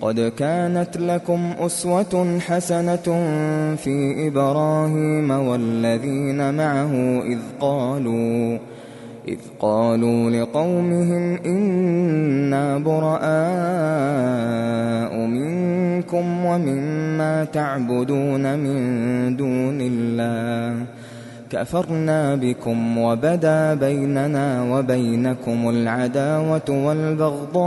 قد كانت لكم أسوة حسنة في إبراهيم والذين معه إذ قالوا إذ قالوا لقومهم إنا براء منكم ومما تعبدون من دون الله. كفرنا بكم وبدا بيننا وبينكم العداوة والبغضاء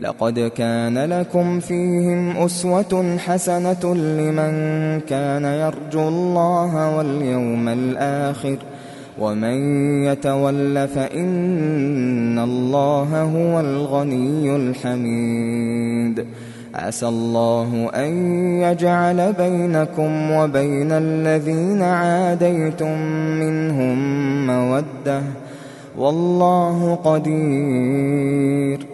لقد كان لكم فيهم أسوة حسنة لمن كان يرجو الله واليوم الآخر ومن يتول فإن الله هو الغني الحميد. عسى الله أن يجعل بينكم وبين الذين عاديتم منهم مودة. والله قدير.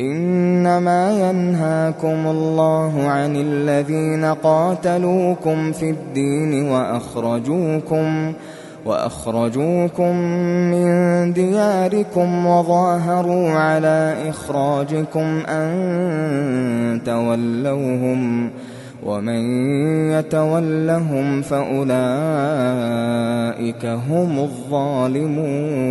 إنما ينهاكم الله عن الذين قاتلوكم في الدين وأخرجوكم وأخرجوكم من دياركم وظاهروا على إخراجكم أن تولوهم ومن يتولهم فأولئك هم الظالمون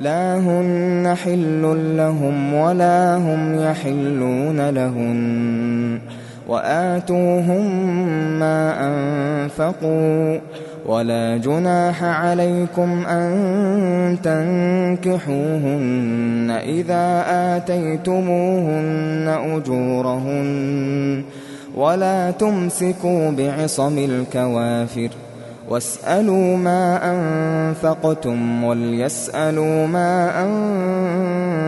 لا هن حل لهم ولا هم يحلون لهن وآتوهم ما أنفقوا ولا جناح عليكم أن تنكحوهن إذا آتيتموهن أجورهن ولا تمسكوا بعصم الكوافر واسألوا ما أنفقتم وليسألوا ما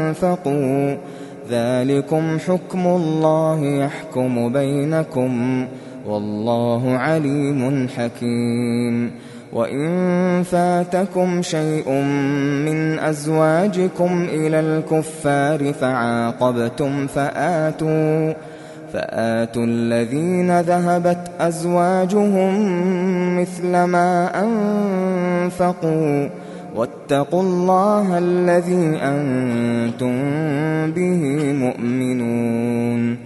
أنفقوا ذلكم حكم الله يحكم بينكم والله عليم حكيم وإن فاتكم شيء من أزواجكم إلى الكفار فعاقبتم فآتوا فآتوا الذين ذهبت أزواجهم مثل ما أنفقوا واتقوا الله الذي أنتم به مؤمنون.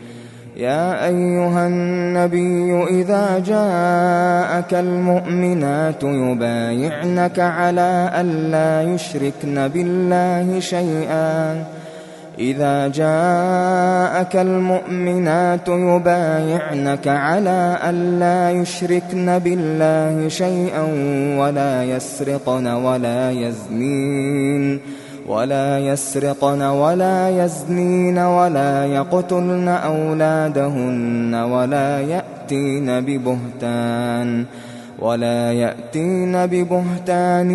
يا أيها النبي إذا جاءك المؤمنات يبايعنك على ألا يشركن بالله شيئا. إذا جاءك المؤمنات يبايعنك على ألا يشركن بالله شيئا ولا يسرقن ولا يزنين ولا يسرقن ولا يزنين ولا يقتلن أولادهن ولا يأتين ببهتان ولا يأتين ببهتان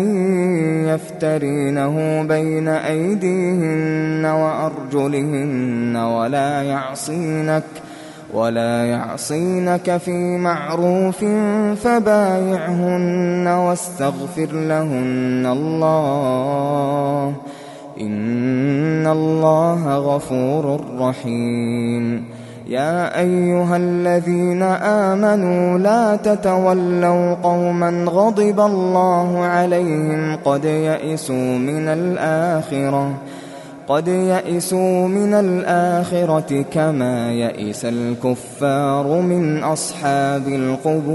يفترينه بين أيديهن وأرجلهن ولا يعصينك ولا يعصينك في معروف فبايعهن واستغفر لهن الله إن الله غفور رحيم يا أيها الذين آمنوا لا تتولوا قوما غضب الله عليهم قد يئسوا من الآخرة قد يئسوا من الآخرة كما يئس الكفار من أصحاب القبور.